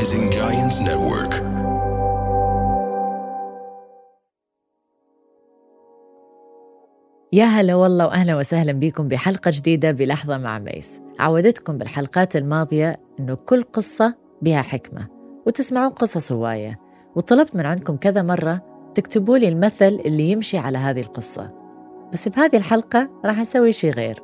Rising Giants Network. يا هلا والله وأهلا وسهلا بكم بحلقة جديدة بلحظة مع ميس. عودتكم بالحلقات الماضية إنه كل قصة بها حكمة وتسمعون قصص هواية وطلبت من عندكم كذا مرة تكتبوا لي المثل اللي يمشي على هذه القصة. بس بهذه الحلقة راح أسوي شيء غير.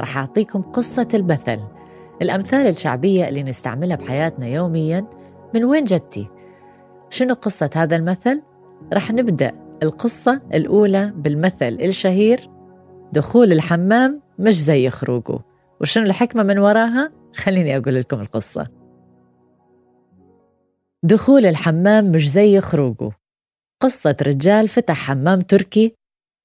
راح أعطيكم قصة المثل. الأمثال الشعبية اللي نستعملها بحياتنا يوميا من وين جتي؟ شنو قصة هذا المثل؟ راح نبدأ القصة الأولى بالمثل الشهير دخول الحمام مش زي خروجه وشنو الحكمة من وراها؟ خليني أقول لكم القصة دخول الحمام مش زي خروجه قصة رجال فتح حمام تركي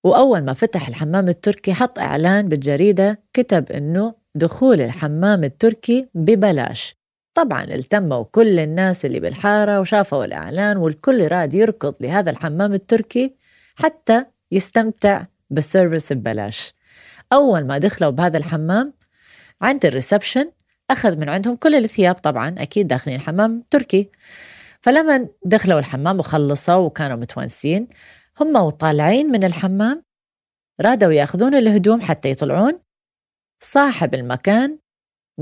وأول ما فتح الحمام التركي حط إعلان بالجريدة كتب إنه دخول الحمام التركي ببلاش. طبعا التموا كل الناس اللي بالحارة وشافوا الإعلان والكل راد يركض لهذا الحمام التركي حتى يستمتع بال service ببلاش. أول ما دخلوا بهذا الحمام عند ال reception أخذ من عندهم كل الثياب طبعا أكيد داخلين حمام تركي. فلما دخلوا الحمام وخلصوا وكانوا متونسين هم وطالعين من الحمام رادوا يأخذون الهدوم حتى يطلعون. صاحب المكان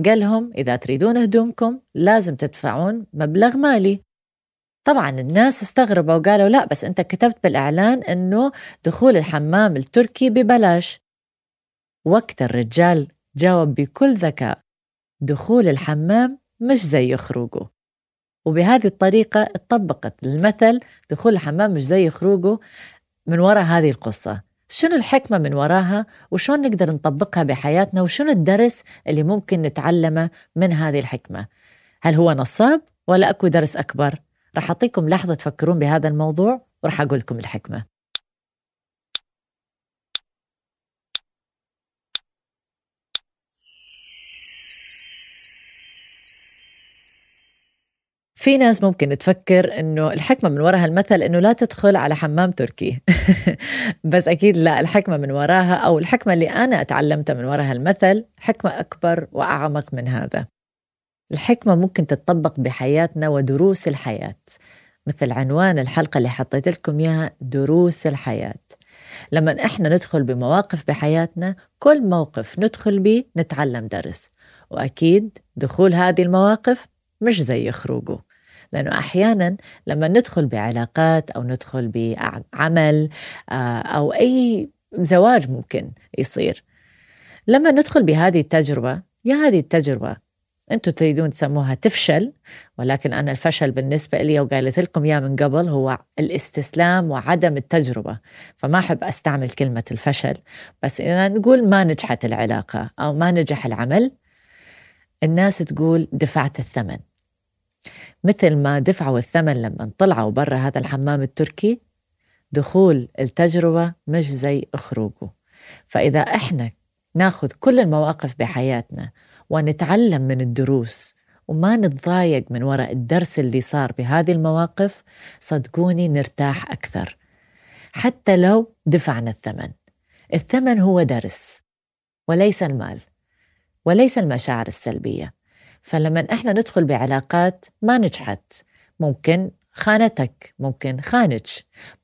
قال لهم إذا تريدون هدومكم لازم تدفعون مبلغ مالي. طبعا الناس استغربوا وقالوا لا بس أنت كتبت بالإعلان أنه دخول الحمام التركي ببلاش. وقت الرجال جاوب بكل ذكاء دخول الحمام مش زي خروجه. وبهذه الطريقة اتطبقت المثل دخول الحمام مش زي خروجه. من وراء هذه القصة. شنو الحكمة من وراها وشون نقدر نطبقها بحياتنا وشنو الدرس اللي ممكن نتعلمه من هذه الحكمة هل هو نصاب ولا أكو درس أكبر؟ رح أعطيكم لحظة تفكرون بهذا الموضوع ورح أقول لكم الحكمة في ناس ممكن تفكر إنه الحكمة من وراء المثل إنه لا تدخل على حمام تركي. بس أكيد لا الحكمة من وراها أو الحكمة اللي أنا أتعلمتها من وراء المثل حكمة أكبر وأعمق من هذا. الحكمة ممكن تتطبق بحياتنا ودروس الحياة. مثل عنوان الحلقة اللي حطيت لكم إياها دروس الحياة. لما إحنا ندخل بمواقف بحياتنا كل موقف ندخل به نتعلم درس. وأكيد دخول هذه المواقف مش زي خروجه. لأنه أحيانا لما ندخل بعلاقات أو ندخل بعمل آه، أو أي زواج ممكن يصير لما ندخل بهذه التجربة يا هذه التجربة أنتم تريدون تسموها تفشل ولكن أنا الفشل بالنسبة لي وقالت لكم يا من قبل هو الاستسلام وعدم التجربة. فما أحب أستعمل كلمة الفشل بس إذا نقول ما نجحت العلاقة أو ما نجح العمل الناس تقول دفعت الثمن. مثل ما دفعوا الثمن لما طلعوا برا هذا الحمام التركي دخول التجربة مش زي خروجه فإذا إحنا ناخذ كل المواقف بحياتنا ونتعلم من الدروس وما نتضايق من وراء الدرس اللي صار بهذه المواقف صدقوني نرتاح أكثر. حتى لو دفعنا الثمن. الثمن هو درس وليس المال وليس المشاعر السلبية. فلما إحنا ندخل بعلاقات ما نجحت. ممكن خانتك ممكن خانج.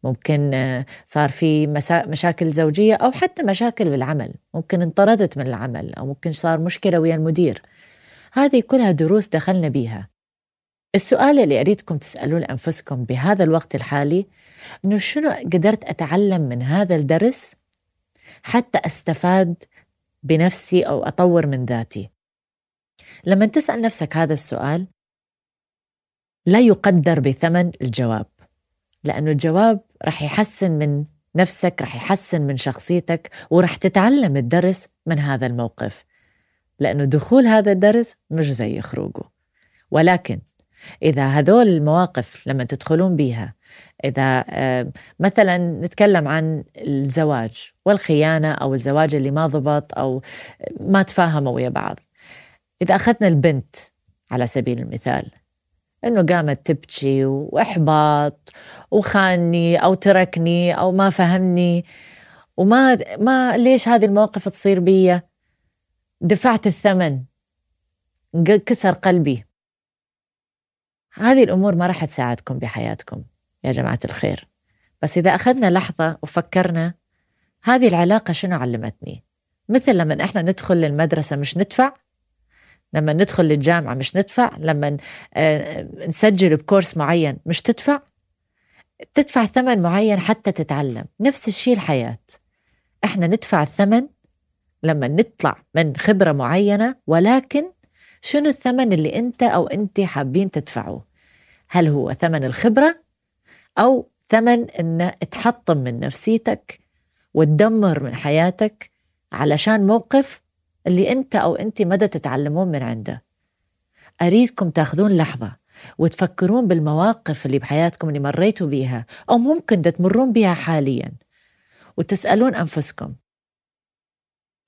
ممكن آه، صار في مشاكل زوجية أو حتى مشاكل بالعمل. ممكن انطردت من العمل أو ممكن صار مشكلة ويا المدير. هذه كلها دروس دخلنا بيها. السؤال اللي أريدكم تسألون أنفسكم بهذا الوقت الحالي إنه شنو قدرت أتعلم من هذا الدرس حتى أستفاد بنفسي أو أطور من ذاتي؟ لما تسأل نفسك هذا السؤال لا يقدر بثمن الجواب لأنه الجواب رح يحسن من نفسك رح يحسن من شخصيتك ورح تتعلم الدرس من هذا الموقف لأنه دخول هذا الدرس مش زي خروجه. ولكن إذا هذول المواقف لما تدخلون بيها إذا مثلا نتكلم عن الزواج والخيانة أو الزواج اللي ما ضبط أو ما تفاهموا ويا بعض إذا أخذنا البنت على سبيل المثال إنه قامت تبكي واحباط وخانني أو تركني أو ما فهمني وما ما ليش هذه المواقف تصير بي دفعت الثمن كسر قلبي. هذه الأمور ما راح تساعدكم بحياتكم يا جماعة الخير. بس إذا أخذنا لحظة وفكرنا هذه العلاقة شنو علمتني؟ مثل لما إحنا ندخل للمدرسة مش ندفع لما ندخل للجامعة مش ندفع لما آه، نسجل بكورس معين مش تدفع؟ تدفع ثمن معين حتى تتعلم. نفس الشيء الحياة. إحنا ندفع الثمن لما نطلع من خبرة معينة ولكن شنو الثمن اللي أنت أو انت حابين تدفعوه؟ هل هو ثمن الخبرة أو ثمن إن تحطم من نفسيتك وتدمر من حياتك علشان موقف اللي انت أو انت مدى تتعلمون من عنده. أريدكم تاخذون لحظة وتفكرون بالمواقف اللي بحياتكم اللي مريتوا بيها أو ممكن تمرون بيها حاليا وتسألون أنفسكم.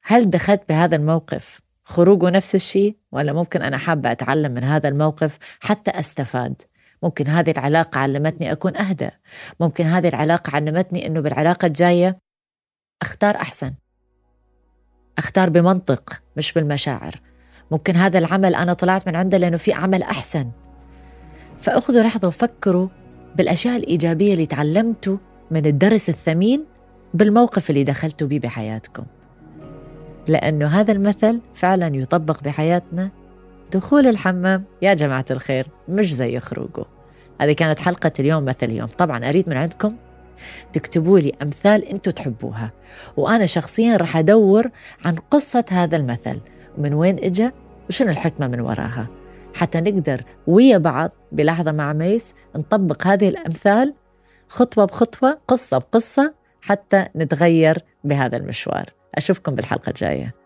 هل دخلت بهذا الموقف خروجه نفس الشيء ولا ممكن أنا حابة أتعلم من هذا الموقف حتى أستفاد؟ ممكن هذه العلاقة علمتني أكون أهدى. ممكن هذه العلاقة علمتني إنه بالعلاقة الجاية أختار أحسن. أختار بمنطق مش بالمشاعر. ممكن هذا العمل أنا طلعت من عنده لأنه في عمل أحسن. فأخذوا لحظه وفكروا بالأشياء الإيجابية اللي تعلمتوا من الدرس الثمين بالموقف اللي دخلتوا به بحياتكم. لأنه هذا المثل فعلا يطبق بحياتنا. دخول الحمام يا جماعة الخير مش زي خروجه. هذه كانت حلقة اليوم مثل اليوم. طبعا أريد من عندكم تكتبوا لي أمثال أنتم تحبوها. وأنا شخصيا رح أدور عن قصة هذا المثل. ومن وين إجا؟ وشنو الحكمة من وراها؟ حتى نقدر ويا بعض بلحظة مع ميس نطبق هذه الأمثال خطوة بخطوة قصة بقصة حتى نتغير بهذا المشوار. أشوفكم بالحلقة الجاية.